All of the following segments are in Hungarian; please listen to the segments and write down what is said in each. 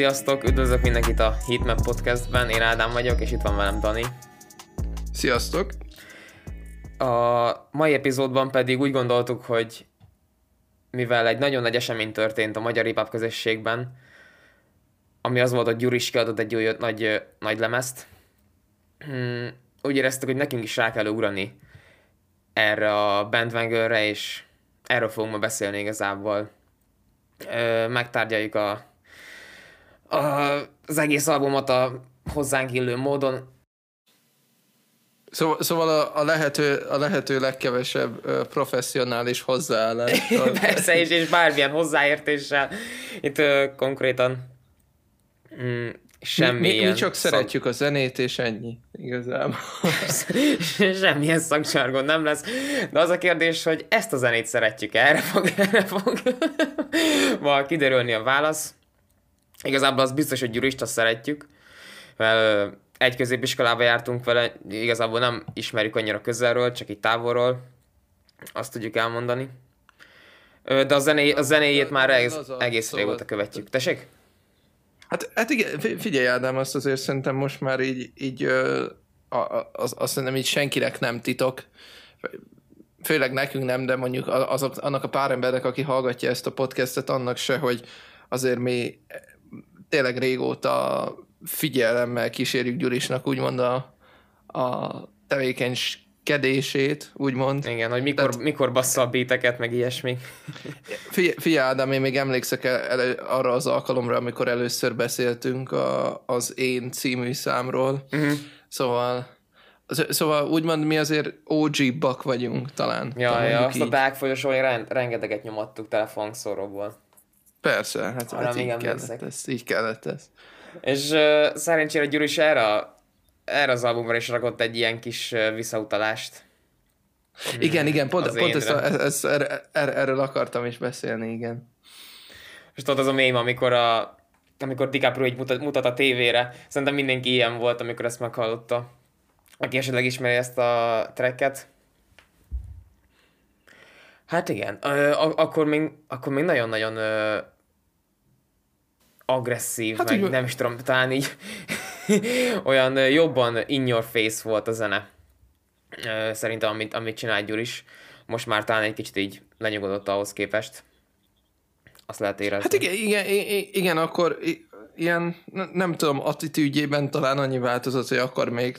Sziasztok, üdvözlök mindenkit a Heatmap Podcastben, én Ádám vagyok, és itt van velem Dani. Sziasztok! A mai epizódban pedig úgy gondoltuk, hogy mivel egy nagyon nagy esemény történt a magyar hip közösségben, ami az volt, hogy Gyuris kiadott egy új nagy, nagy lemezt, hmm, úgy éreztük, hogy nekünk is rá kell ugrani erre a bandwagonre, és erről fogunk ma beszélni igazából. Megtárgyaljuk a, az egész albumot a hozzánk illő módon. Szóval, szóval a, a, lehető, a lehető legkevesebb professzionális hozzáállás. Persze, és, és bármilyen hozzáértéssel. Itt uh, konkrétan mm, semmi mi, mi, mi csak szak... szeretjük a zenét, és ennyi, igazából. Semmilyen szakcsargon nem lesz. De az a kérdés, hogy ezt a zenét szeretjük, erre fog, erre fog ma kiderülni a válasz. Igazából az biztos, hogy Gyurist azt szeretjük. Mert egy középiskolába jártunk vele, igazából nem ismerjük annyira közelről, csak így távolról. Azt tudjuk elmondani. De a, zené, a zenéjét már egész, egész szóval régóta követjük. Tessék? Hát, hát igen, figyelj Ádám, azt azért szerintem most már így, így az, azt szerintem így senkinek nem titok, főleg nekünk nem, de mondjuk azok, annak a pár embernek, aki hallgatja ezt a podcastet, annak se, hogy azért mi tényleg régóta figyelemmel kísérjük Gyurisnak úgymond a, a tevékenykedését, úgymond. Igen, hogy mikor, Tehát, mikor bassza a béteket, meg ilyesmi. Figyelj, figyelj Ádám, én még emlékszek el, el, arra az alkalomra, amikor először beszéltünk a, az Én című számról. Uh-huh. Szóval Szóval úgymond mi azért OG bak vagyunk talán. Ja, ja azt így. a Dark folyosón rengeteget nyomattuk telefonszorokból. Persze, hát, hát így kellett ez, így kellett ez. És uh, szerencsére Gyuri is erre, erre az albumra is rakott egy ilyen kis uh, visszautalást. Igen, igen, pont, pont ezt a, ezt, er, er, erről akartam is beszélni, igen. És tudod, az a mém, amikor a amikor DiCaprio így mutat, mutat a tévére. Szerintem mindenki ilyen volt, amikor ezt meghallotta. Aki esetleg ismeri ezt a tracket. Hát igen, ö, akkor még, akkor még nagyon-nagyon ö, agresszív, hát meg úgy... nem is tudom, talán így olyan jobban in your face volt a zene. Szerintem, amit, amit csinál Gyur is. Most már talán egy kicsit így lenyugodott ahhoz képest. Azt lehet érezni. Hát igen, igen, igen akkor ilyen, nem tudom, attitűdjében talán annyi változott, hogy akkor még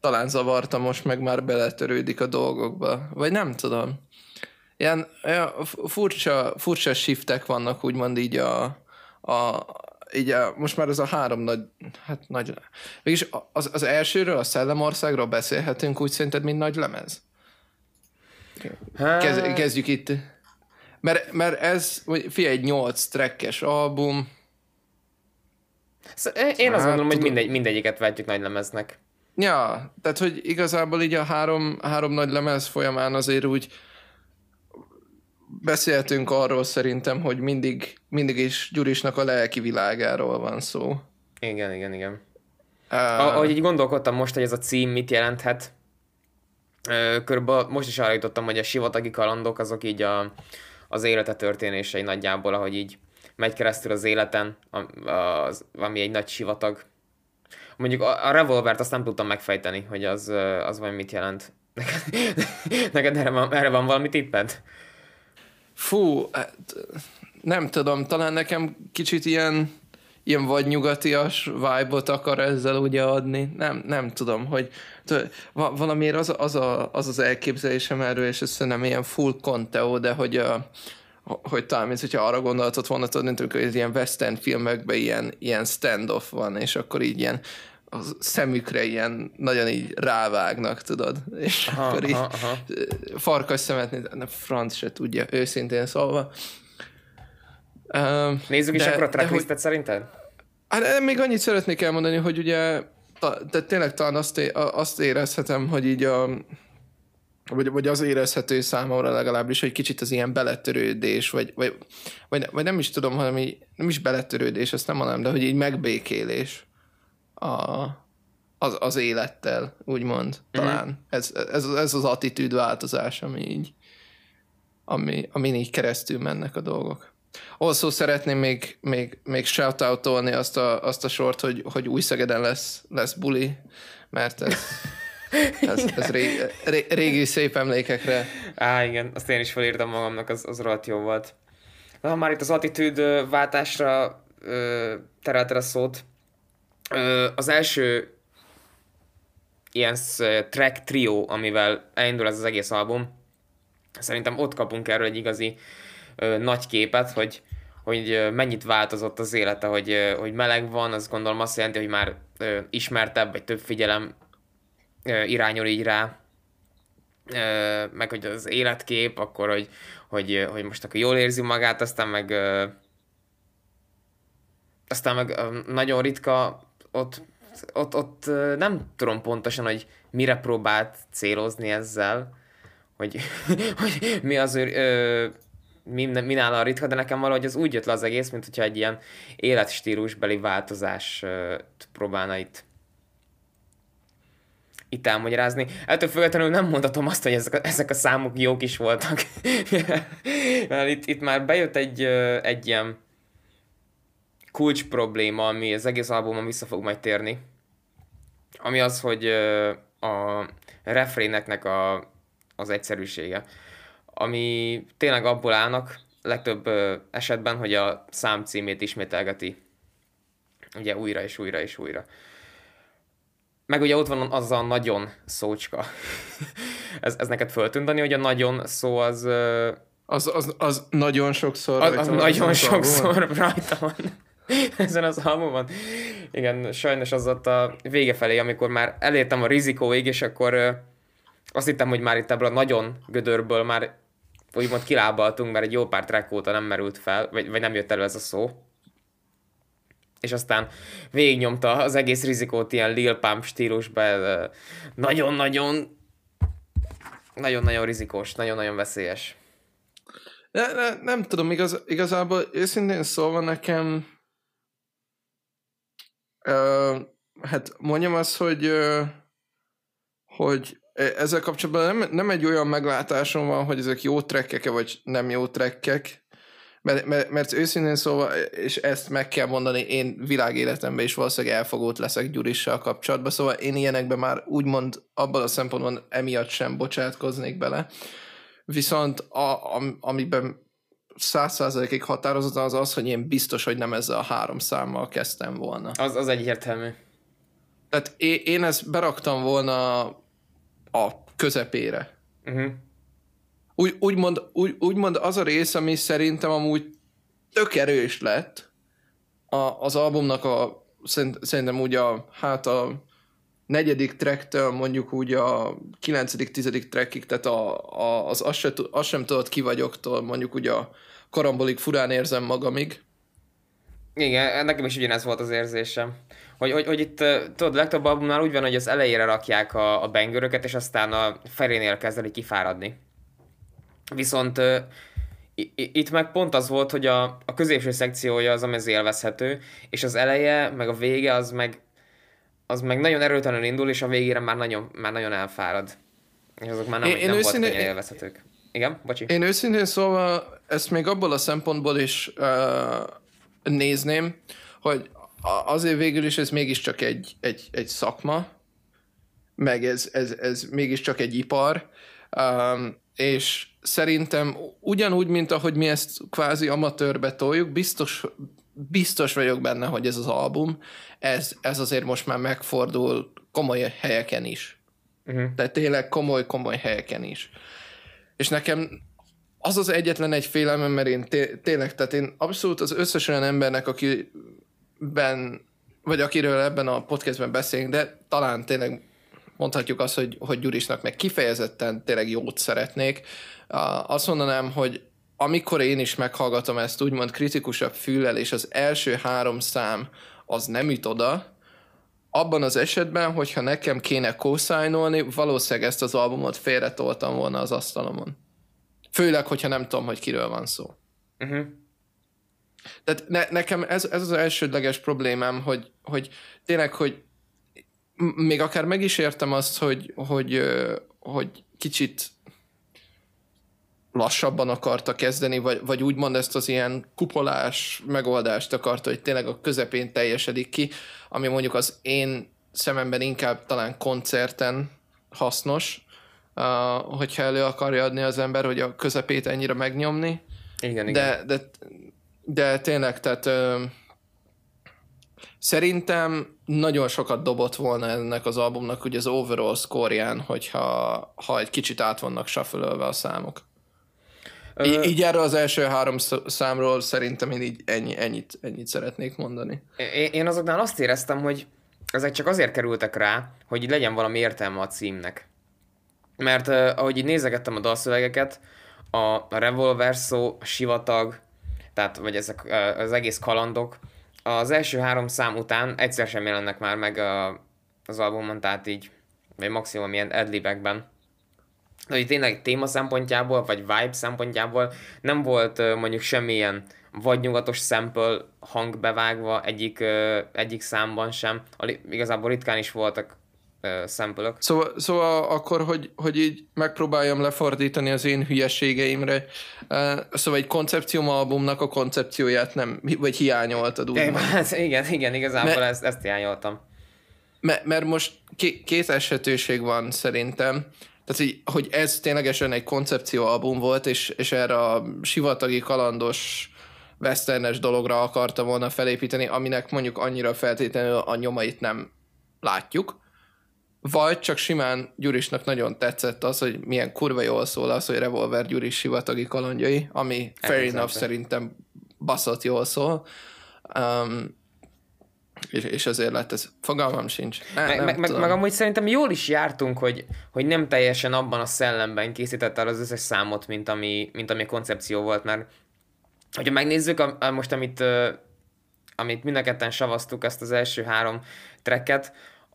talán zavarta, most meg már beletörődik a dolgokba. Vagy nem tudom. Ilyen ja, furcsa, furcsa shiftek vannak úgymond így a, a, így a, most már ez a három nagy, hát nagy, mégis az, az elsőről, a Szellemországról beszélhetünk úgy szerinted, mint nagy lemez? Kez, hát- kezdjük itt. Mert, mert ez, figyelj, egy nyolc trekkes album. Szóval én azt hát, gondolom, hogy mindegy, mindegyiket vetjük nagy lemeznek. Ja, tehát hogy igazából így a három, három nagy lemez folyamán azért úgy beszéltünk arról szerintem, hogy mindig, mindig is Gyurisnak a lelki világáról van szó. Igen, igen, igen. Uh, Ahogy így gondolkodtam most, hogy ez a cím mit jelenthet, körülbelül most is arra jutottam, hogy a sivatagi kalandok azok így a, az élete történései nagyjából, ahogy így megy keresztül az életen, az, ami egy nagy sivatag. Mondjuk a, a revolvert azt nem tudtam megfejteni, hogy az, az vagy mit jelent. Neked, neked erre, van, erre van valami tipped? Fú, hát, nem tudom, talán nekem kicsit ilyen, ilyen vagy nyugatias vibe-ot akar ezzel ugye adni. Nem, nem tudom, hogy valamiért az, az, a, az az elképzelésem erről, és ez szerintem ilyen full conteo, de hogy a, hogy talán, mint hogyha arra gondoltott volna, tudod, hogy ilyen western filmekben ilyen, ilyen standoff van, és akkor így ilyen a szemükre ilyen nagyon így rávágnak, tudod? És aha, akkor így aha, aha. farkas szemet, ne franc se tudja, őszintén szólva. Nézzük de, is akkor a tracklistet hogy, szerinted? Hát még annyit szeretnék elmondani, hogy ugye de tényleg talán azt, é, azt érezhetem, hogy így a vagy, vagy az érezhető számomra legalábbis, hogy kicsit az ilyen beletörődés, vagy, vagy, vagy, vagy nem is tudom, hanem így, nem is beletörődés, ezt nem mondom, de hogy így megbékélés a, az, az élettel, úgymond, talán. Mm. Ez, ez, ez az attitűd változás, ami így, ami, amin így keresztül mennek a dolgok. Also szeretném még, még, még shoutoutolni azt a, azt a sort, hogy, hogy új Szegeden lesz, lesz buli, mert ez, ez, ez ré, ré, régi szép emlékekre. Á, igen, azt én is felírtam magamnak, az, az rohadt jó volt. Na, már itt az attitűd váltásra terelted a szót. Az első ilyen track trio, amivel elindul ez az egész album, szerintem ott kapunk erről egy igazi ö, nagy képet, hogy, hogy mennyit változott az élete, hogy, hogy meleg van, az gondolom azt jelenti, hogy már ö, ismertebb, vagy több figyelem ö, irányul így rá, ö, meg hogy az életkép, akkor, hogy, hogy, hogy most akkor jól érzi magát, aztán meg ö, aztán meg ö, nagyon ritka ott, ott, ott nem tudom pontosan, hogy mire próbált célozni ezzel, hogy, hogy mi az ő, ö, mi, mi nála a ritka, de nekem valahogy az úgy jött le az egész, mint hogyha egy ilyen életstílusbeli változás próbálna itt itt elmagyarázni. Ettől függetlenül nem mondhatom azt, hogy ezek a, ezek a számok jók is voltak. Mert itt, itt már bejött egy, egy ilyen kulcs probléma, ami az egész albumon vissza fog majd térni. Ami az, hogy a refréneknek a, az egyszerűsége. Ami tényleg abból állnak legtöbb esetben, hogy a szám címét ismételgeti. Ugye újra és újra és újra. Meg ugye ott van az a nagyon szócska. ez, ez neked föltűnt, hogy a nagyon szó az... Az, az, az nagyon sokszor az, az nagyon sokszor rajta van. ezen az albumon. Igen, sajnos az ott a vége felé, amikor már elértem a rizikóig, és akkor azt hittem, hogy már itt ebből a nagyon gödörből már úgymond kilábaltunk, mert egy jó pár track óta nem merült fel, vagy, vagy nem jött elő ez a szó. És aztán végignyomta az egész rizikót ilyen Lil Pump stílusban. Nagyon-nagyon nagyon-nagyon rizikós, nagyon-nagyon veszélyes. Ne, ne, nem tudom, igaz, igazából őszintén szólva nekem Hát mondjam azt, hogy uh, hogy ezzel kapcsolatban nem, nem egy olyan meglátásom van, hogy ezek jó trekkek vagy nem jó trekkek, mert, mert, mert őszintén szóval, és ezt meg kell mondani, én világéletemben is valószínűleg elfogult leszek Gyurissal kapcsolatban, szóval én ilyenekben már úgymond abban a szempontban emiatt sem bocsátkoznék bele. Viszont a, a, amiben száz százalékig határozottan az az, hogy én biztos, hogy nem ezzel a három számmal kezdtem volna. Az, az egyértelmű. Tehát én, én ezt beraktam volna a közepére. Uh-huh. Úgy, úgymond, úgy, úgymond az a rész, ami szerintem amúgy tök erős lett a, az albumnak a szerintem úgy a, hát a negyedik tracktől mondjuk úgy a kilencedik, tizedik trackig, tehát a, a, az azt, se, azt sem tudod ki vagyoktól, mondjuk úgy a karambolig furán érzem magamig. Igen, nekem is ugyanez volt az érzésem. Hogy, hogy, hogy itt, tudod, legtöbb albumnál úgy van, hogy az elejére rakják a, a bengöröket, és aztán a felénél kezdeni kifáradni. Viszont itt meg pont az volt, hogy a, a középső szekciója az, ami élvezhető, és az eleje, meg a vége az meg az meg nagyon erőtelenül indul, és a végére már nagyon, már nagyon elfárad. És azok már nem, én, nem én volt élvezhetők. Igen, bocsi. Én őszintén szóval ezt még abból a szempontból is uh, nézném, hogy azért végül is ez mégiscsak egy, egy, egy szakma, meg ez, ez, ez mégiscsak egy ipar, um, és szerintem ugyanúgy, mint ahogy mi ezt kvázi amatőrbe toljuk, biztos, biztos vagyok benne, hogy ez az album, ez, ez azért most már megfordul komoly helyeken is. Uh-huh. Tehát tényleg komoly-komoly helyeken is. És nekem az az egyetlen egy félelmem, mert én té- tényleg, tehát én abszolút az összes olyan embernek, akiben, vagy akiről ebben a podcastben beszélünk, de talán tényleg mondhatjuk azt, hogy, hogy Gyurisnak meg kifejezetten tényleg jót szeretnék. Azt mondanám, hogy amikor én is meghallgatom ezt úgymond kritikusabb füllel, és az első három szám az nem üt oda, abban az esetben, hogyha nekem kéne kószájnolni, valószínűleg ezt az albumot félretoltam volna az asztalomon. Főleg, hogyha nem tudom, hogy kiről van szó. Uh-huh. Tehát ne, nekem ez, ez az elsődleges problémám, hogy, hogy tényleg, hogy még akár meg is értem azt, hogy, hogy, hogy kicsit lassabban akarta kezdeni, vagy, vagy úgymond ezt az ilyen kupolás megoldást akarta, hogy tényleg a közepén teljesedik ki, ami mondjuk az én szememben inkább talán koncerten hasznos, uh, hogyha elő akarja adni az ember, hogy a közepét ennyire megnyomni. Igen, igen. De, de, de tényleg, tehát uh, szerintem nagyon sokat dobott volna ennek az albumnak ugye az overall szkórján, hogyha ha egy kicsit át vannak shuffle a számok. Így, így erről az első három számról szerintem én így ennyi, ennyit, ennyit szeretnék mondani. Én azoknál azt éreztem, hogy ezek csak azért kerültek rá, hogy így legyen valami értelme a címnek. Mert ahogy így nézegettem a dalszövegeket, a, a revolver szó, a sivatag, tehát vagy ezek az egész kalandok, az első három szám után egyszer sem jelennek már meg az albumon, tehát így, vagy maximum ilyen adlibekben hogy tényleg téma szempontjából, vagy vibe szempontjából nem volt mondjuk semmilyen vagy nyugatos sample hang bevágva egyik, egyik számban sem. Igazából ritkán is voltak sample Szóval, szóval akkor, hogy, hogy így megpróbáljam lefordítani az én hülyeségeimre, szóval egy koncepcióalbumnak a koncepcióját nem, vagy hiányoltad úgy. Hát igen, igen, igazából mert, ezt, ezt hiányoltam. Mert, mert most két esetőség van szerintem. Tehát, hogy, hogy ez ténylegesen egy koncepcióalbum volt, és, és erre a sivatagi kalandos westernes dologra akarta volna felépíteni, aminek mondjuk annyira feltétlenül a nyomait nem látjuk. Vagy csak simán Gyurisnak nagyon tetszett az, hogy milyen kurva jól szól az, hogy Revolver Gyuris sivatagi kalandjai, ami fair enough szerintem baszott jól szól. Um, és, és ezért lett ez. Fogalmam sincs. Ne, meg, meg, meg, meg amúgy szerintem jól is jártunk, hogy, hogy nem teljesen abban a szellemben készítette el az összes számot, mint ami, mint ami a koncepció volt, mert hogyha megnézzük a, a most, amit, uh, amit mind a ketten savaztuk, ezt az első három tracket,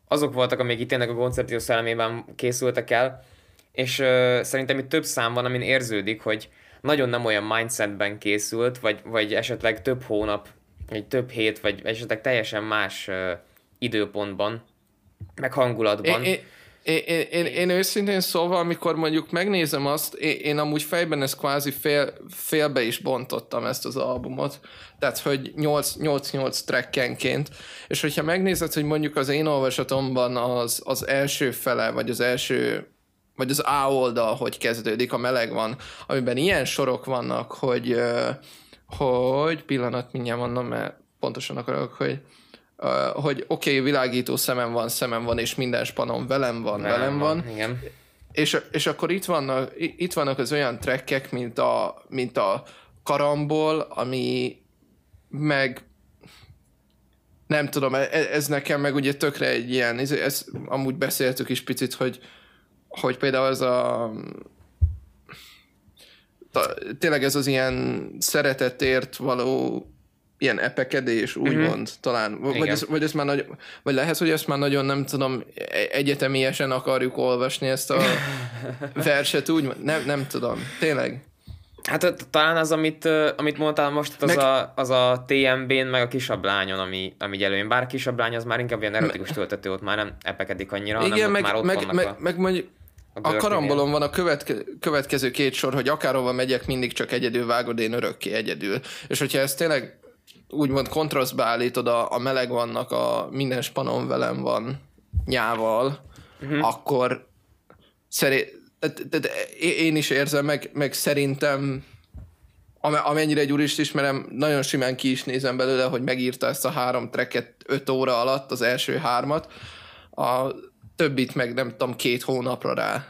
azok voltak, amik itt tényleg a koncepció szellemében készültek el, és uh, szerintem itt több szám van, amin érződik, hogy nagyon nem olyan mindsetben készült, vagy, vagy esetleg több hónap egy több hét, vagy esetleg teljesen más uh, időpontban, meg hangulatban. Én, én, én, én őszintén szóval, amikor mondjuk megnézem azt, én, én amúgy fejben ezt kvázi fél, félbe is bontottam ezt az albumot, tehát hogy 8-8 trackenként, és hogyha megnézed, hogy mondjuk az én olvasatomban az, az első fele, vagy az első vagy az A oldal, hogy kezdődik, a meleg van, amiben ilyen sorok vannak, hogy uh, hogy pillanat, mindjárt mondom, mert pontosan akarok, hogy hogy oké, okay, világító szemem van, szemem van, és minden spanom velem van, velem, velem van. van. Igen. És, és akkor itt vannak, itt vannak az olyan trekkek, mint a, mint a karambol, ami meg nem tudom, ez, ez nekem meg ugye tökre egy ilyen, ez, ez amúgy beszéltük is picit, hogy, hogy például az a tényleg ez az ilyen szeretetért való ilyen epekedés, úgymond, mm-hmm. talán. Vagy ez, vagy ez már nagy, vagy lehet, hogy ezt már nagyon, nem tudom, e- egyetemiesen akarjuk olvasni ezt a verset, úgy, nem, nem tudom, tényleg. Hát talán az, amit, amit mondtál most, az, meg... a, az a TMB-n, meg a kisabb lányon, ami, ami előjön. Bár a kisabb lány az már inkább ilyen erotikus töltető, ott már nem epekedik annyira, Igen, hanem meg, már ott meg, vannak meg, a... meg mondjuk, a, karambolon van a követke, következő két sor, hogy akárhova megyek, mindig csak egyedül vágod, én örökké egyedül. És hogyha ezt tényleg úgymond kontrasztba állítod, a, a meleg vannak, a minden spanon velem van nyával, uh-huh. akkor szerint, én is érzem, meg, meg szerintem amennyire egy úrist ismerem, nagyon simán ki is nézem belőle, hogy megírta ezt a három treket öt óra alatt, az első hármat. A, többit meg nem tudom, két hónapra rá.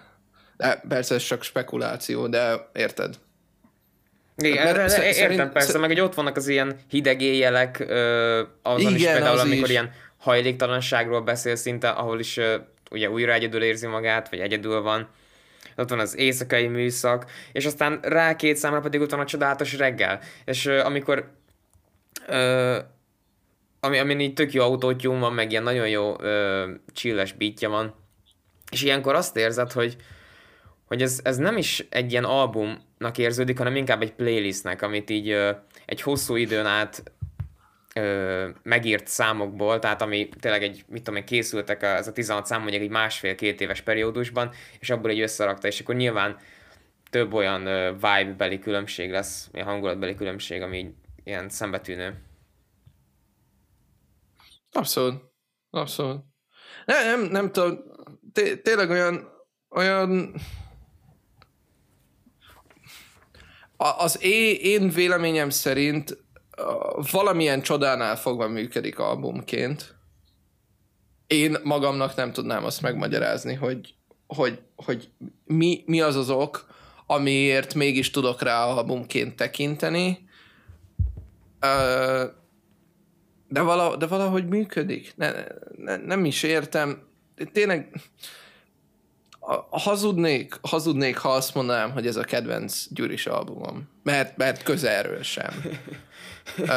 De persze ez csak spekuláció, de érted? Igen, Mert sz- értem szerint, persze, meg hogy ott vannak az ilyen hideg éjjelek, azon igen, is például, az amikor is. ilyen hajléktalanságról beszél szinte, ahol is ugye újra egyedül érzi magát, vagy egyedül van. Ott van az éjszakai műszak, és aztán rá két számra pedig ott van a csodálatos reggel. És amikor ami, amin így tök jó autótyúm van, meg ilyen nagyon jó ö, chilles beatja van. És ilyenkor azt érzed, hogy, hogy ez, ez nem is egy ilyen albumnak érződik, hanem inkább egy playlistnek, amit így ö, egy hosszú időn át ö, megírt számokból, tehát ami tényleg egy, mit tudom én, készültek ez a 16 szám mondjuk egy másfél-két éves periódusban, és abból egy összerakta, és akkor nyilván több olyan vibe-beli különbség lesz, ilyen hangulatbeli különbség, ami ilyen szembetűnő. Abszolút. Abszolút. Nem, nem, nem tudom, té- tényleg olyan, olyan az én véleményem szerint valamilyen csodánál fogva működik albumként. Én magamnak nem tudnám azt megmagyarázni, hogy, hogy, hogy mi, mi az az ok, amiért mégis tudok rá albumként tekinteni. De, vala, de valahogy működik. Ne, ne, nem is értem. Tényleg hazudnék, hazudnék, ha azt mondanám, hogy ez a kedvenc Gyuris albumom. Mert, mert közelről sem. uh,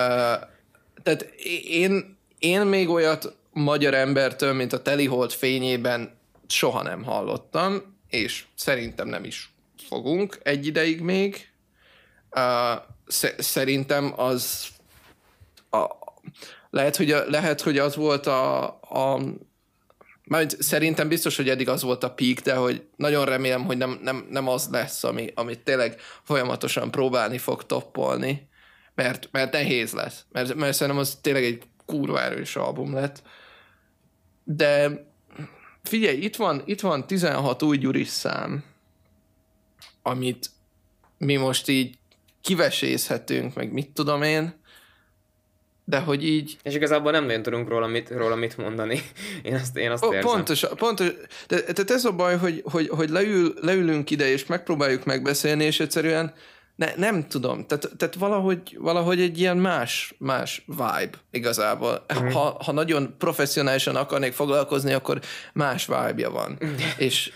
tehát én, én még olyat magyar embertől, mint a Telihold fényében soha nem hallottam, és szerintem nem is fogunk egy ideig még. Uh, szerintem az a, lehet, hogy, a, lehet, hogy az volt a, a majd szerintem biztos, hogy eddig az volt a peak, de hogy nagyon remélem, hogy nem, nem, nem az lesz, ami, amit tényleg folyamatosan próbálni fog toppolni, mert, mert nehéz lesz. Mert, mert szerintem az tényleg egy kurva erős album lett. De figyelj, itt van, itt van 16 új gyuris szám, amit mi most így kivesézhetünk, meg mit tudom én, de hogy így... És igazából nem nagyon tudunk róla mit, róla mit mondani. Én azt, én azt érzem. Pontos, pontos. De, tehát ez a baj, hogy, hogy, hogy leül, leülünk ide, és megpróbáljuk megbeszélni, és egyszerűen ne, nem tudom. Tehát, tehát valahogy, valahogy egy ilyen más, más vibe igazából. Mm. Ha, ha nagyon professzionálisan akarnék foglalkozni, akkor más vibe-ja van. Mm. és...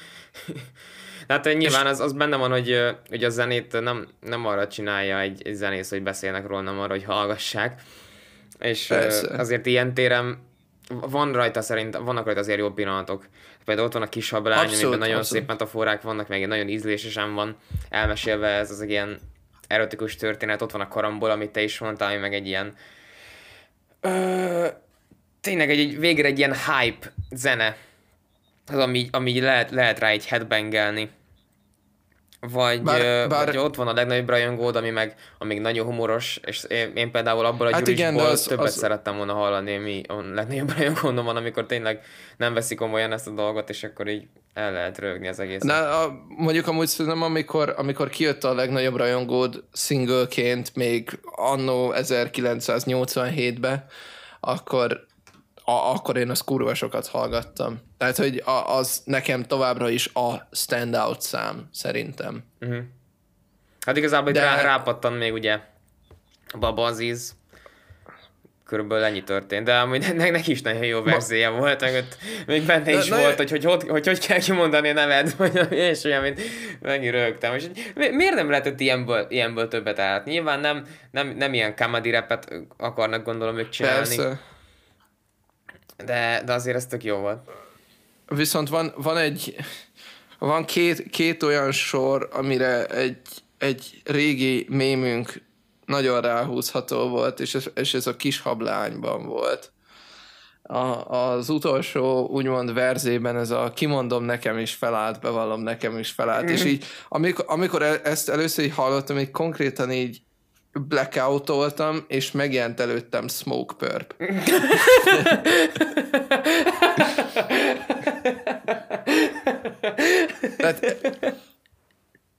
Hát nyilván az, az benne van, hogy, hogy a zenét nem, nem arra csinálja egy, egy zenész, hogy beszélnek róla, nem arra, hogy hallgassák és Persze. azért ilyen téren van rajta szerint, vannak rajta azért jó pillanatok. Például ott van a kis hablány, abszolút, amiben nagyon abszolút. szép metaforák vannak, meg egy nagyon ízlésesen van elmesélve ez az egy ilyen erotikus történet, ott van a karambol, amit te is mondtál, ami meg egy ilyen ö, tényleg egy, egy, végre egy ilyen hype zene, az, ami, ami lehet, lehet rá egy headbangelni. Vagy, bár, bár... vagy ott van a legnagyobb rajongód, ami meg amíg nagyon humoros, és én, én például abból a hát gyurisból az, többet az... szerettem volna hallani, mi a legnagyobb rajongódom van, amikor tényleg nem veszik komolyan ezt a dolgot, és akkor így el lehet rögni az egész. Na, a, mondjuk amúgy szerintem, amikor, amikor kijött a legnagyobb rajongód singleként még anno 1987-be, akkor a, akkor én azt kurva sokat hallgattam. Tehát, hogy a, az nekem továbbra is a standout szám, szerintem. Uh-huh. Hát igazából De... rá, rápattan még ugye Baba Aziz, körülbelül ennyi történt, de amúgy ne, neki is nagyon jó verzéje Ma... volt, meg ott még benne is na, volt, na, hogy, hogy, hogy, hogy hogy kell kimondani a neved, vagy és olyan, mint mennyi rögtem. És miért nem lehetett ilyenből, ilyenből többet állt? Nyilván nem, nem, nem ilyen comedy repet akarnak gondolom ők csinálni. Persze de, de azért ez tök jó volt. Viszont van, van egy, van két, két olyan sor, amire egy, egy régi mémünk nagyon ráhúzható volt, és ez, és ez a kis hablányban volt. A, az utolsó úgymond verzében ez a kimondom nekem is felállt, bevallom nekem is felállt, mm. és így amikor, amikor e, ezt először így hallottam, így konkrétan így blackoutoltam, és megjelent előttem Smoke Purp. Tehát,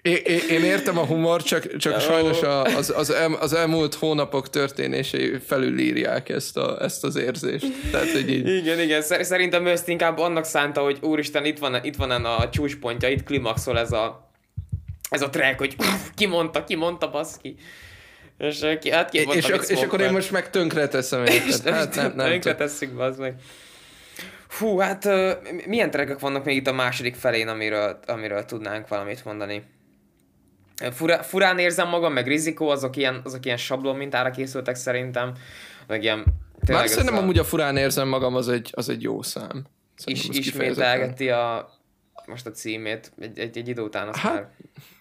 én, én értem a humor, csak, csak sajnos az, az, el, az elmúlt hónapok történései felülírják ezt, a, ezt az érzést. Tehát, hogy így... Igen, igen. Szerintem ezt inkább annak szánta, hogy úristen, itt van, itt van a csúcspontja, itt klimaxol ez a, ez a track, hogy ki mondta, ki mondta, baszki. És, hát ki és, ak- és akkor én most meg tönkre teszem. Hát nem, nem tönkre tesszük, az meg. Hú, hát uh, milyen trackek vannak még itt a második felén, amiről, amiről tudnánk valamit mondani? Fura, furán érzem magam, meg rizikó, azok ilyen, azok ilyen sablon mintára készültek szerintem. Meg ilyen, Már szerintem a... amúgy a furán érzem magam, az egy, az egy jó szám. Is, ismételgeti a, most a címét, egy, egy, egy idő után azt hát, már,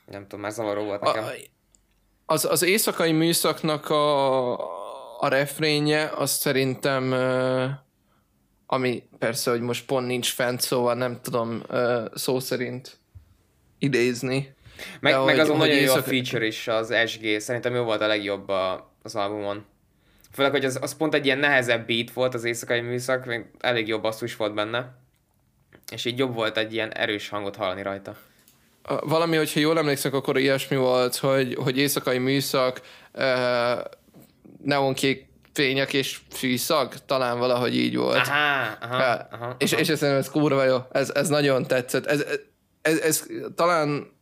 nem tudom, már zavaró volt nekem. A, az, az éjszakai műszaknak a, a refrénye, az szerintem, ami persze, hogy most pont nincs fent, szóval nem tudom szó szerint idézni. Meg, De meg hogy- azon nagyon jó a feature is, az SG. Szerintem ő volt a legjobb a, az albumon. Főleg, hogy az, az pont egy ilyen nehezebb beat volt az éjszakai műszak, még elég jobb basszus volt benne. És így jobb volt egy ilyen erős hangot hallani rajta. Valami, hogyha jól emlékszek, akkor ilyesmi volt, hogy, hogy éjszakai műszak, uh, neonkék fények és fűszag, talán valahogy így volt. Aha, aha, Ja, aha, és, aha. és ez, ez kurva jó, ez, ez nagyon tetszett. Ez, ez, ez talán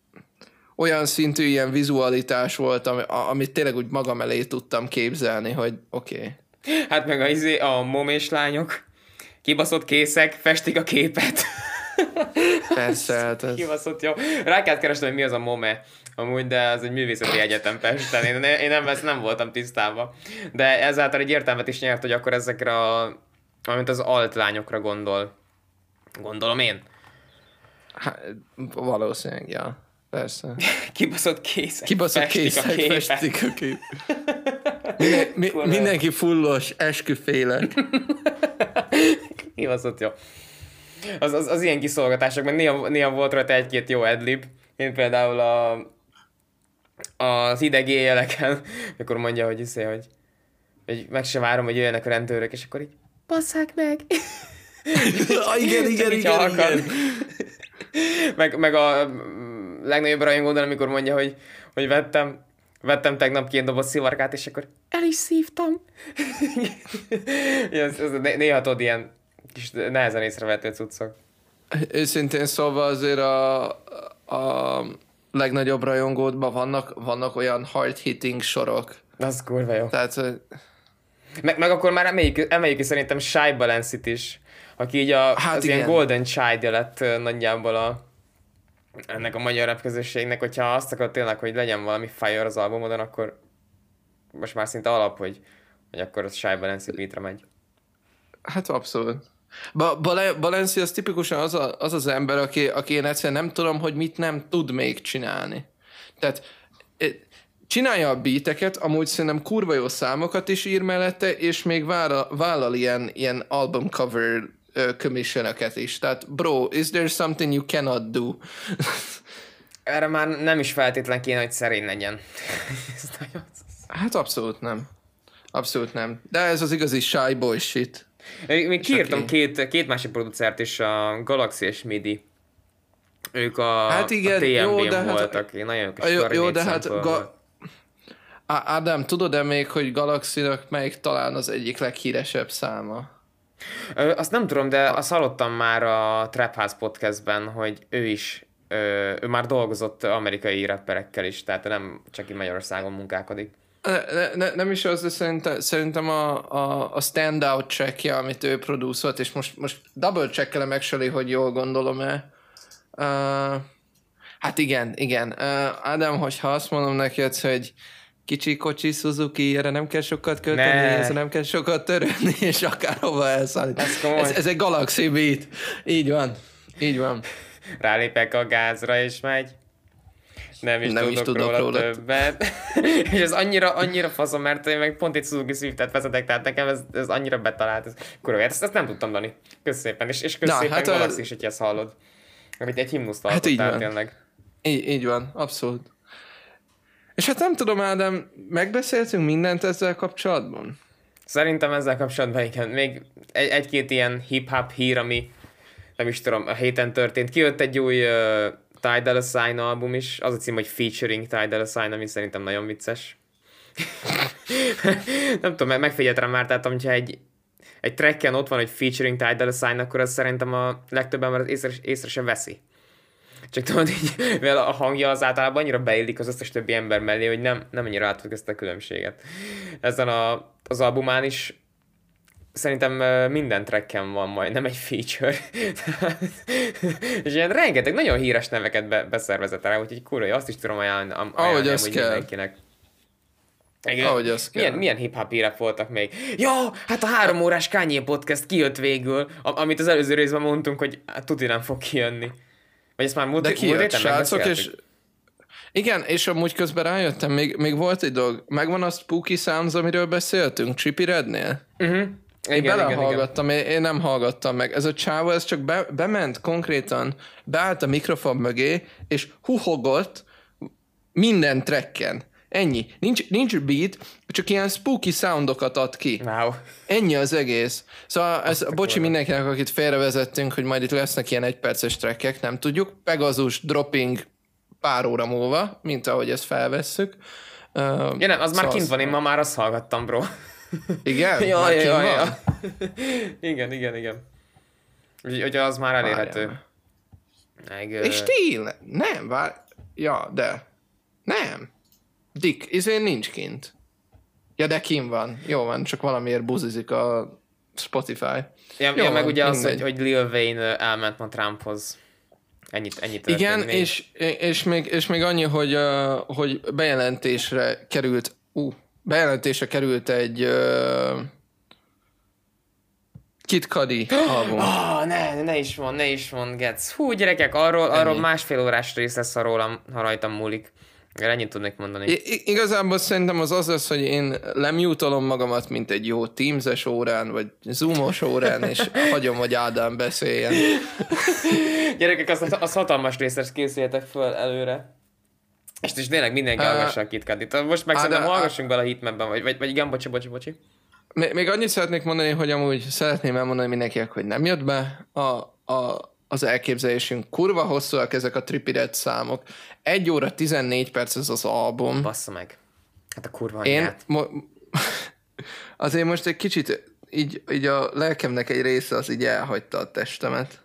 olyan szintű ilyen vizualitás volt, ami, amit tényleg úgy magam elé tudtam képzelni, hogy oké. Okay. Hát meg a, izé, a momés lányok, kibaszott készek, festik a képet. Persze, hát ez, Kibaszott jó. Rá kellett keresnem, hogy mi az a MOME. Amúgy, de az egy művészeti egyetem Pesten. Én, én nem, ezt nem voltam tisztában. De ezáltal egy értelmet is nyert, hogy akkor ezekre a... Amint az alt lányokra gondol. Gondolom én. hát, valószínűleg, ja. Persze. Kibaszott készek. Kibaszott készek, festik a kép. Minden, mi, mindenki fullos, esküfélek. Kibaszott jó. Az, az, az ilyen kiszolgatások, meg néha, néha volt rajta egy-két jó adlib. Én például a, az ideg éjjeleken, mikor mondja, hogy iszé, hogy, hogy meg sem várom, hogy jöjjenek a rendőrök, és akkor így basszák meg. ah, igen, igen, igen, halkan. igen. meg, meg a mm, legnagyobb rajongódon, amikor mondja, hogy, hogy vettem, vettem tegnap két doboz szivarkát, és akkor el is szívtam. ez, ez, né- néha tudod ilyen kis nehezen észrevehető cuccok. Őszintén szólva azért a, a legnagyobb rajongódban vannak, vannak olyan hard-hitting sorok. Az kurva jó. Tehát Meg, meg akkor már emeljük, emeljük szerintem Shy Balance-it is, aki így a, Hát az igen. ilyen Golden child lett nagyjából a, ennek a magyar rap közösségnek, hogyha azt akar tényleg, hogy legyen valami fire az albumodon, akkor most már szinte alap, hogy, hogy akkor az Shy Balance beatre megy. hát abszolút. Ba- Bale- Balenci az tipikusan az, a, az az ember, aki, aki én egyszerűen nem tudom, hogy mit nem tud még csinálni. Tehát eh, csinálja a beateket, amúgy szerintem kurva jó számokat is ír mellette, és még vállal, vállal ilyen, ilyen album cover uh, commissionöket is. Tehát, bro, is there something you cannot do? Erre már nem is feltétlen kéne, hogy szerény legyen. Hát abszolút nem. Abszolút nem. De ez az igazi shy boy shit. Még, még kiírtam aki- két, két másik producert is, a Galaxy és Midi. Ők a, Hát igen, a TMB-n jó, de hát- voltak. Én nagyon kis jó, jó, de hát ga... Ádám, tudod-e még, hogy Galaxy-nak melyik talán az egyik leghíresebb száma? Ö, azt nem tudom, de azt hallottam már a Trap House podcastben, hogy ő is, ö, ő már dolgozott amerikai rapperekkel is, tehát nem csak itt Magyarországon munkálkodik. Ne, ne, ne, nem is az, de szerintem, szerintem a, a, a standout checkje, amit ő producerolt, és most, most double checkelem actually, hogy jól gondolom-e. Uh, hát igen, igen. Uh, Ádám, hogyha azt mondom neked, hogy kicsi kocsi Suzuki, erre nem kell sokat költeni, Ne. ez nem kell sokat törődni, és akárhova elszállít. Ez komoly. ez, ez egy Galaxy Beat. Így van. Így van. Rálépek a gázra és megy. Nem is, Nem tudok, is tudok róla, róla. többet. és ez annyira, annyira faszom, mert én meg pont egy Suzuki Swift-et vezetek, tehát nekem ez, ez annyira betalált. Ez, kurva, ezt, ezt nem tudtam, Dani. Kösz szépen. És, és kösz Na, szépen hát hát a- Galaxy is, hogy ezt hallod. Amit egy himnuszt Hát így van. tényleg. Így, így van, abszolút. És hát nem tudom, Ádám, megbeszéltünk mindent ezzel kapcsolatban? Szerintem ezzel kapcsolatban igen. Még egy, egy-két ilyen hip-hop hír, ami nem is tudom, a héten történt. Kijött egy új uh, Ty Dolla Sign album is, az a cím, hogy Featuring Ty Dolla Sign, ami szerintem nagyon vicces. nem tudom, meg- megfigyeltem már, tehát hogyha egy, egy tracken ott van, hogy Featuring Ty Dolla Sign, akkor az szerintem a legtöbb ember észre, észre sem veszi. Csak tudod, így, mivel a hangja az általában annyira beillik az összes többi ember mellé, hogy nem, nem annyira átfog ezt a különbséget. Ezen a, az albumán is szerintem minden tracken van majd, nem egy feature. és ilyen rengeteg, nagyon híres neveket be, beszervezett rá, úgyhogy kurva, azt is tudom ajánlani, Ahogy az amúgy kell. mindenkinek. Igen. Ahogy az milyen, kell. milyen hip-hop hírek voltak még? Ja, hát a három órás Kanye podcast kijött végül, amit az előző részben mondtunk, hogy hát, tuti nem fog kijönni. Vagy ezt már múlt, De kijött, srácok, és... Igen, és amúgy közben rájöttem, még, még volt egy dolog. Megvan a Spooky Sounds, amiről beszéltünk, Chippy Rednél? Uh-huh. Én Igen, igen, igen. belehallgattam, én, én nem hallgattam meg. Ez a csávó, ez csak be, bement konkrétan, beállt a mikrofon mögé, és huhogott, Minden trekken. Ennyi. Nincs, nincs beat, csak ilyen spooky soundokat ad ki. Wow. Ennyi az egész. Szóval ez, a bocsi mindenkinek, akit félrevezettünk, hogy majd itt lesznek ilyen egyperces trekkek, nem tudjuk. Pegasus dropping pár óra múlva, mint ahogy ezt felvesszük. Uh, Ja nem, az már kint van, én ma már azt hallgattam, bro. Igen? ja, Már ja, kint ja, van? ja. igen, igen, igen. Úgyhogy hogy az már elérhető. Meg, És tényleg, nem, vár... Ja, de... Nem. Dick, izén nincs kint. Ja, de kim van. Jó van, csak valamiért buzizik a Spotify. Ja, Jó ja, meg ugye az, hogy, mindegy. hogy Lil Wayne elment ma Trumphoz. Ennyit, ennyit történt Igen, még. és, és, még, és még annyi, hogy, uh, hogy bejelentésre került, ú, uh, bejelentésre került egy uh, Kid Cudi album. Ah, ne, ne is mond, ne is mond, Getz. Hú, gyerekek, arról, arról Ennyi. másfél órás rész lesz, ha rólam, ha rajtam múlik. Erre ennyit tudnék mondani. I- igazából szerintem az az lesz, hogy én lemjutolom magamat, mint egy jó Teams-es órán, vagy Zoomos órán, és hagyom, hogy Ádám beszéljen. Gyerekek, az, az hatalmas részes készüljetek föl előre. És is tényleg mindenki Á, hallgassa a KitKatit. Most meg szerintem hallgassunk bele a hitmapben, vagy, vagy, vagy igen, bocsi, bocsi, bocsi. Még, még annyit szeretnék mondani, hogy amúgy szeretném elmondani mindenkinek, hogy nem jött be a, a, az elképzelésünk. Kurva hosszúak ezek a Tripidet számok. 1 óra 14 perc ez az album. Bassza meg. Hát a kurva Én anyját. mo- azért most egy kicsit így, így a lelkemnek egy része az így elhagyta a testemet.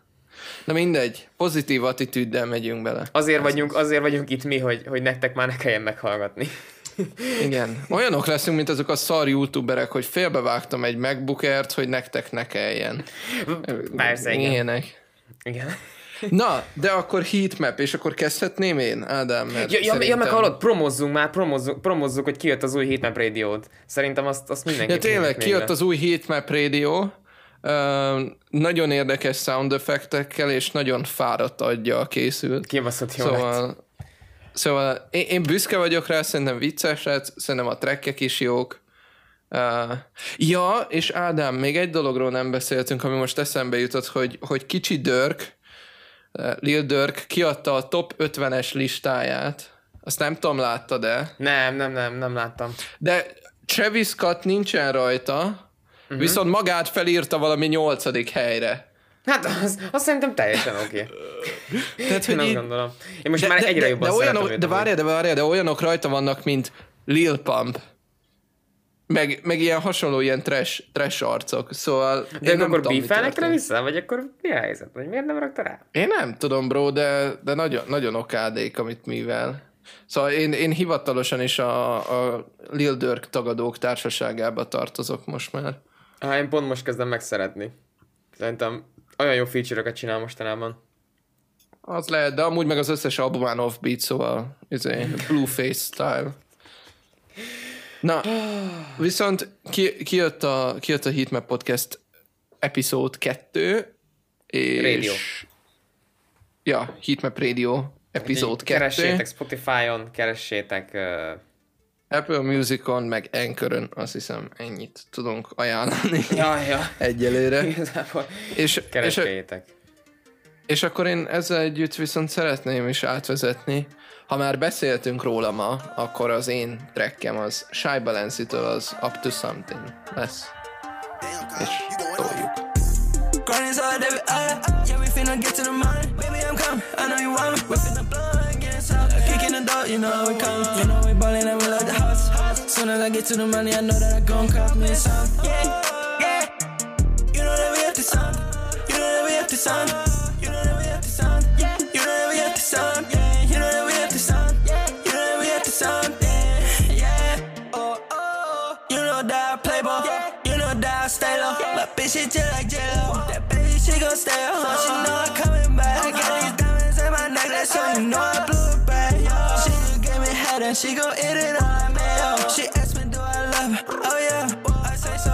Na mindegy, pozitív attitűddel megyünk bele. Azért vagyunk, azért vagyunk itt mi, hogy, hogy nektek már ne kelljen meghallgatni. Igen. Olyanok leszünk, mint azok a szar youtuberek, hogy félbevágtam egy MacBookert, hogy nektek ne kelljen. Persze, igen. Ilyenek. igen. Na, de akkor heatmap, és akkor kezdhetném én, Ádám? Mert Ja, ja, ja, meg szerintem- hallod, promozzunk már, promozzuk, promozzuk, hogy kijött az új Heatmap Radio-t. Szerintem azt, azt mindenki Ja, tényleg, kijött az új Heatmap Radio, uh, nagyon érdekes sound effektekkel, és nagyon fáradt adja a készült. Kibaszott jó lett. Szóval, szóval én, én büszke vagyok rá, szerintem vicces lett, szerintem a trekkek is jók. Uh, ja, és Ádám, még egy dologról nem beszéltünk, ami most eszembe jutott, hogy, hogy kicsi Dörk, uh, Lil Dörk kiadta a top 50-es listáját. Azt nem tudom, láttad de Nem, nem, nem, nem láttam. de Travis Scott nincsen rajta. Uh-huh. viszont magát felírta valami nyolcadik helyre. Hát az, azt szerintem teljesen oké. Okay. Tehát, Én hogy azt így, gondolom. Én most már egyre de, jobban de, szeretem olyanok, őt de várjál, de várjál, de olyanok rajta vannak, mint Lil Pump. Meg, meg ilyen hasonló ilyen trash, trash arcok, szóval De én akkor beefelnek rá vissza? Vagy akkor mi a helyzet? Vagy miért nem rakta rá? Én nem tudom, bro, de, de nagyon, nagyon okádék, amit mivel. Szóval én, én hivatalosan is a, a Lil Durk tagadók társaságába tartozok most már. Hát én pont most kezdem megszeretni. Szerintem olyan jó feature-öket csinál mostanában. Az lehet, de amúgy meg az összes albumán offbeat, szóval izé, Blueface style. Na, viszont ki, kijött, a, kijött a Heatmap Podcast epizód 2, és... Radio. Ja, Heatmap Radio epizód Így 2. Keressétek Spotify-on, keressétek... Uh, Apple Musicon, meg Anchor-ön, azt hiszem ennyit tudunk ajánlani ja, ja. egyelőre. Igazából És, és, keressétek. És akkor én ezzel együtt viszont szeretném is átvezetni. Ha már beszéltünk róla ma, akkor az én trekkem az Shy Balance-től az Up to Something lesz. És toljuk. Hour. Yeah, we finna get to the money. Baby, I'm coming. I know you want me. We finna some. Kick in the door, you know we coming. You know we ballin' and we like the house. Soon as I get to the money, I know that I gon' cop me some. Yeah, yeah. You know that we up to something. You know that we up to something. You know that we up to. Yeah. You know that we up to something. Yeah. You know that we up to something. Yeah. You know that we up to something. Yeah. Oh, oh. You know that I play ball. You know that I stay low. My bitch, she just like J-Lo. That baby, she gon' stay home. So she know I'm coming back. I got these diamonds in my necklace, so you know I blew and she gon' eat it like mayo. Oh. She asked me, do I love her? Oh yeah, I say so.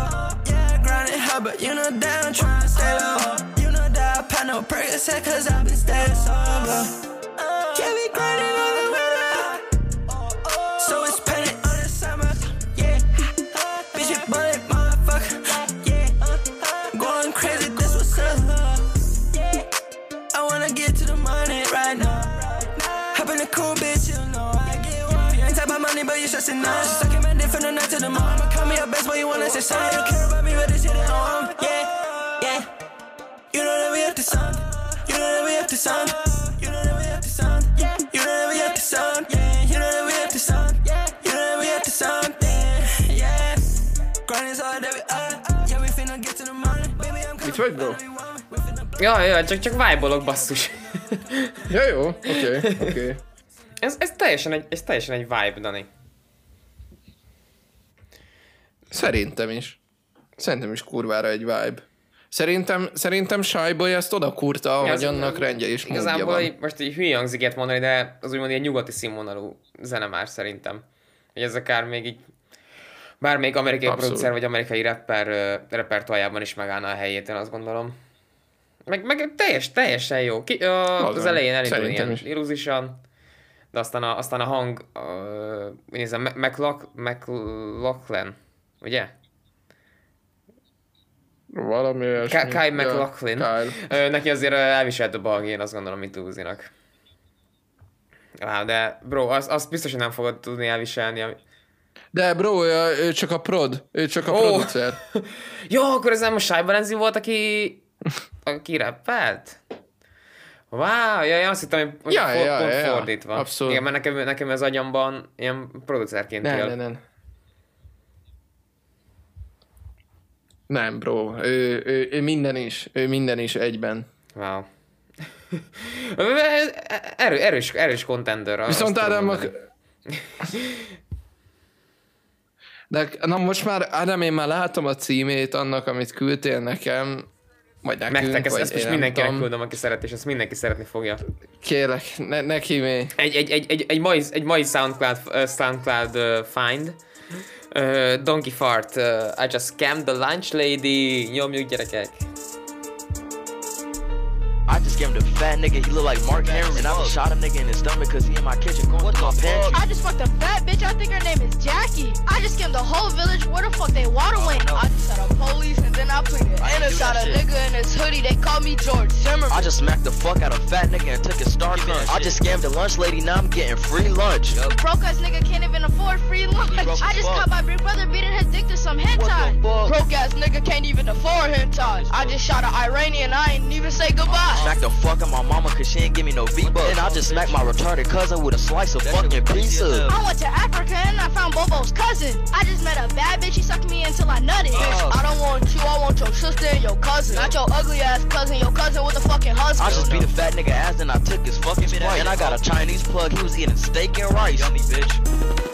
Yeah, I grinding hard, but you know that I'm tryna stay low. You know that I pop no Percocet, cause I been staying sober. Uh, yeah, we grinding way you stressing now. Sucking my dick from the night to the morning. I'ma call me your best, but you wanna say sorry. You care about me, but this shit ain't on. Yeah, yeah. You know that we have to sound. You know that we have to sound. You know that we have to sound. Yeah. You know that we have to sound. Yeah. You know that we have to sound. Yeah. You know that we have to sound. Yeah. Yeah. Grind that we are. Yeah, we finna get to the morning. Baby, I'm Mit vagy, bro? Ja, ja, csak, csak vibe basszus. Ja, jó, oké, okay, oké. Okay. ez, ez, teljesen egy, ez teljesen egy vibe, Dani. Szerintem is. Szerintem is kurvára egy vibe. Szerintem, szerintem Shyboy ezt oda kurta, hogy annak rendje is Igazából van. így, most így hülye hangzik ilyet mondani, de az úgymond ilyen nyugati színvonalú zene már szerintem. Hogy ez akár még így bármelyik amerikai Abszolút. producer vagy amerikai rapper ö, repertoájában is megállna a helyét, én azt gondolom. Meg, meg teljes, teljesen jó. Ki, ö, az elején elindul ilyen is. illúzisan, de aztán a, aztán a hang, úgy nézem, McLaughlin, ugye? Valami olyasmi. Ka- Kyle MacLachlan. Kyle. Neki azért elviselt a balgé, én azt gondolom, mint Uzinak. De bro, azt, azt biztos, hogy nem fogod tudni elviselni. Ami... De bro, ő csak a prod. Ő csak a Ó. producer. Jó, akkor ez nem a Shy Balenzi volt, aki, aki rappelt? Wow, ja, azt hittem, hogy Ja, for, ja, pont ja, fordítva. Abszolút. Igen, mert nekem, nekem az agyamban ilyen producerként Nem, él. nem, nem. Nem, bro. Ő, ő, ő minden is. Ő minden is egyben. Wow. Erő, erős, erős contender. Viszont Ádámnak... mondani. De na most már, Ádám, én már látom a címét annak, amit küldtél nekem. Vagy nekünk, Nektek, ezt, ezt most mindenkinek tudom. küldöm, aki szeret, és ezt mindenki szeretni fogja. Kérlek, ne, neki? Egy, egy, egy, egy, egy, mai, egy mai SoundCloud, uh, SoundCloud uh, find. Uh, Donkey Fart, uh, I just scammed the lunch lady. Nyomjuk gyerekek. I just gave him the fat nigga, he look like Mark Henry. And I just shot a nigga in his stomach cause he in my kitchen going through my pantry. I just fucked a fat bitch. I think her name is Jackie. I just skimmed the whole village. Where the fuck they water went? know. I just shot a police and then I pleaded. I And I shot a shit. nigga in his hoodie. They call me George Zimmerman. I just smacked the fuck out of fat nigga and took his star Keep gun. I just scammed the lunch lady, now I'm getting free lunch. Broke ass nigga can't even afford free lunch. broke I just fuck. caught my big brother beating his dick to some hentai. Broke ass nigga can't even afford hentai. I just shot an Iranian. I ain't even say goodbye. Smacked the fuck out my mama cause she ain't give me no V-Bucks. And I just smacked my retarded cousin with a slice of fucking pizza. I went to Africa and I found Bobo's cousin. I just met a bad bitch, she sucked me until I nutted. Oh. Bitch, I don't want you, I want your sister and your cousin. Not your ugly ass cousin, your cousin with a fucking husband. I just beat a fat nigga ass and I took his fucking sprite. And I got a Chinese plug, he was eating steak and rice. Yummy bitch.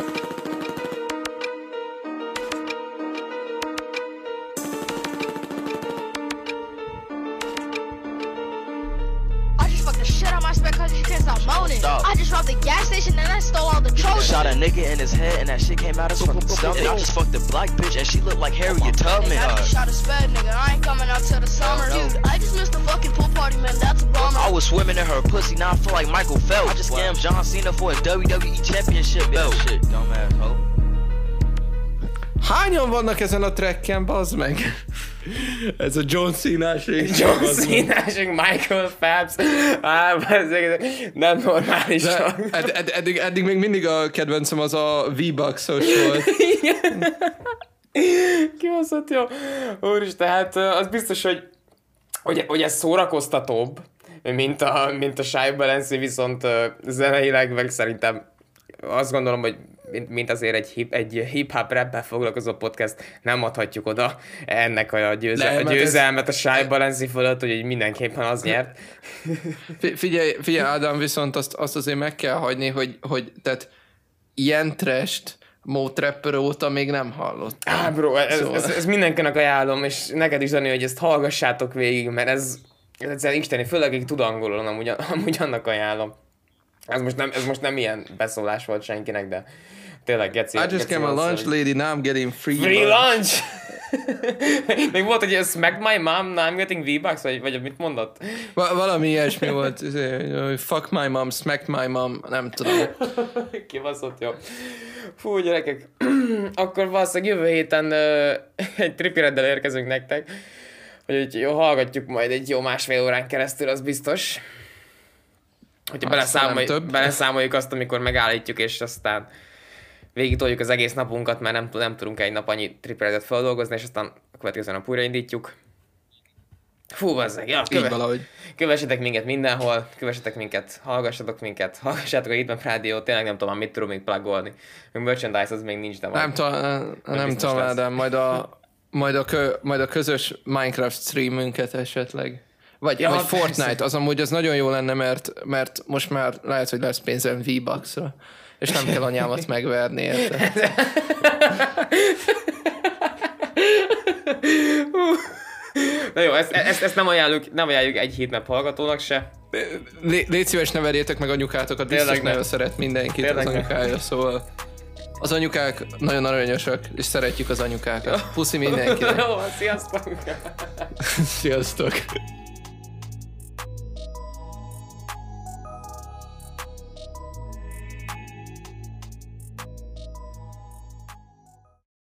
Shot a nigga in his head and that shit came out his fucking stomach. And I just fucked a black bitch and she looked like Harriet Tubman. Hey, I just shot a sped nigga, I ain't coming out till the summer. Dude, I just missed the fucking pool party, man, that's a bummer. I was swimming in her pussy, now I feel like Michael Phelps. I just scammed John Cena for a WWE Championship belt. Shit, dumbass hoe. Hányan vannak ezen a trekken, bazd meg? Ez a John Cena-s. John. Cena, Michael Phelps. Á, nem normális. De ed, ed, eddig, eddig még mindig a kedvencem az a V-Bucks-os volt. Kibaszott jó. Úristen, hát ö, az biztos, hogy, hogy, hogy ez szórakoztatóbb, mint a, mint a Shy Balenci, viszont zeneileg meg szerintem azt gondolom, hogy mint, azért egy, hip, egy hip-hop rappel foglalkozó podcast, nem adhatjuk oda ennek a, győze, Nem, a hát ez- győzelmet a Shy Balenci fölött, hogy mindenképpen az nyert. Fi- Figyelj, figyelj Ádám, viszont azt, azt azért meg kell hagyni, hogy, hogy tehát ilyen trest Motrapper óta még nem hallott. Á, bro, ez, Szóval- ez, ez mindenkinek ajánlom, és neked is, Dani, hogy ezt hallgassátok végig, mert ez, ez egyszerűen isteni, főleg akik tud angolul, amúgy, amúgy annak ajánlom. Ez most, nem, ez most nem ilyen beszólás volt senkinek, de tényleg, geci. I just geci came a lunch szó. lady, now I'm getting free, Free lunch. lunch! Még volt, hogy smack my mom, now I'm getting V-Bucks, vagy, vagy mit mondott? Va- valami ilyesmi volt. izé, Fuck my mom, smack my mom, nem tudom. Kibaszott jó. Fú, gyerekek. Akkor valószínűleg jövő héten ö, egy tripireddel érkezünk nektek. Hogy jó, hallgatjuk majd egy jó másfél órán keresztül, az biztos. Hogyha beleszámolj, beleszámoljuk azt, amikor megállítjuk, és aztán végig toljuk az egész napunkat, mert nem, nem tudunk egy nap annyi tripletet feldolgozni, és aztán a következő nap újraindítjuk. Fú, bazzeg, ja, köve, valahogy. kövessetek minket mindenhol, kövessetek minket, hallgassatok minket, hallgassátok a Hitman Rádió, tényleg nem tudom, mit tudunk még plugolni. Még merchandise az még nincs, de van. Nem, ta, nem tudom, lesz. de majd a, majd, a kö, majd a közös Minecraft streamünket esetleg. Vagy, Ja, vagy persze. Fortnite, az amúgy az nagyon jó lenne, mert, mert most már lehet, hogy lesz pénzem V-Bucks-ra. És nem kell anyámat megverni, érted? Na jó, ezt, ezt, ezt nem, ajánljuk, nem ajánljuk egy Hitmap hallgatónak se. Lé, légy szíves, ne verjétek meg anyukátokat, biztos Tényleg ne. nagyon szeret mindenkit Tényleg az ne. anyukája, szóval az anyukák nagyon aranyosak, és szeretjük az anyukákat. Puszi mindenkinek. Jó, sziasztok! Sziasztok!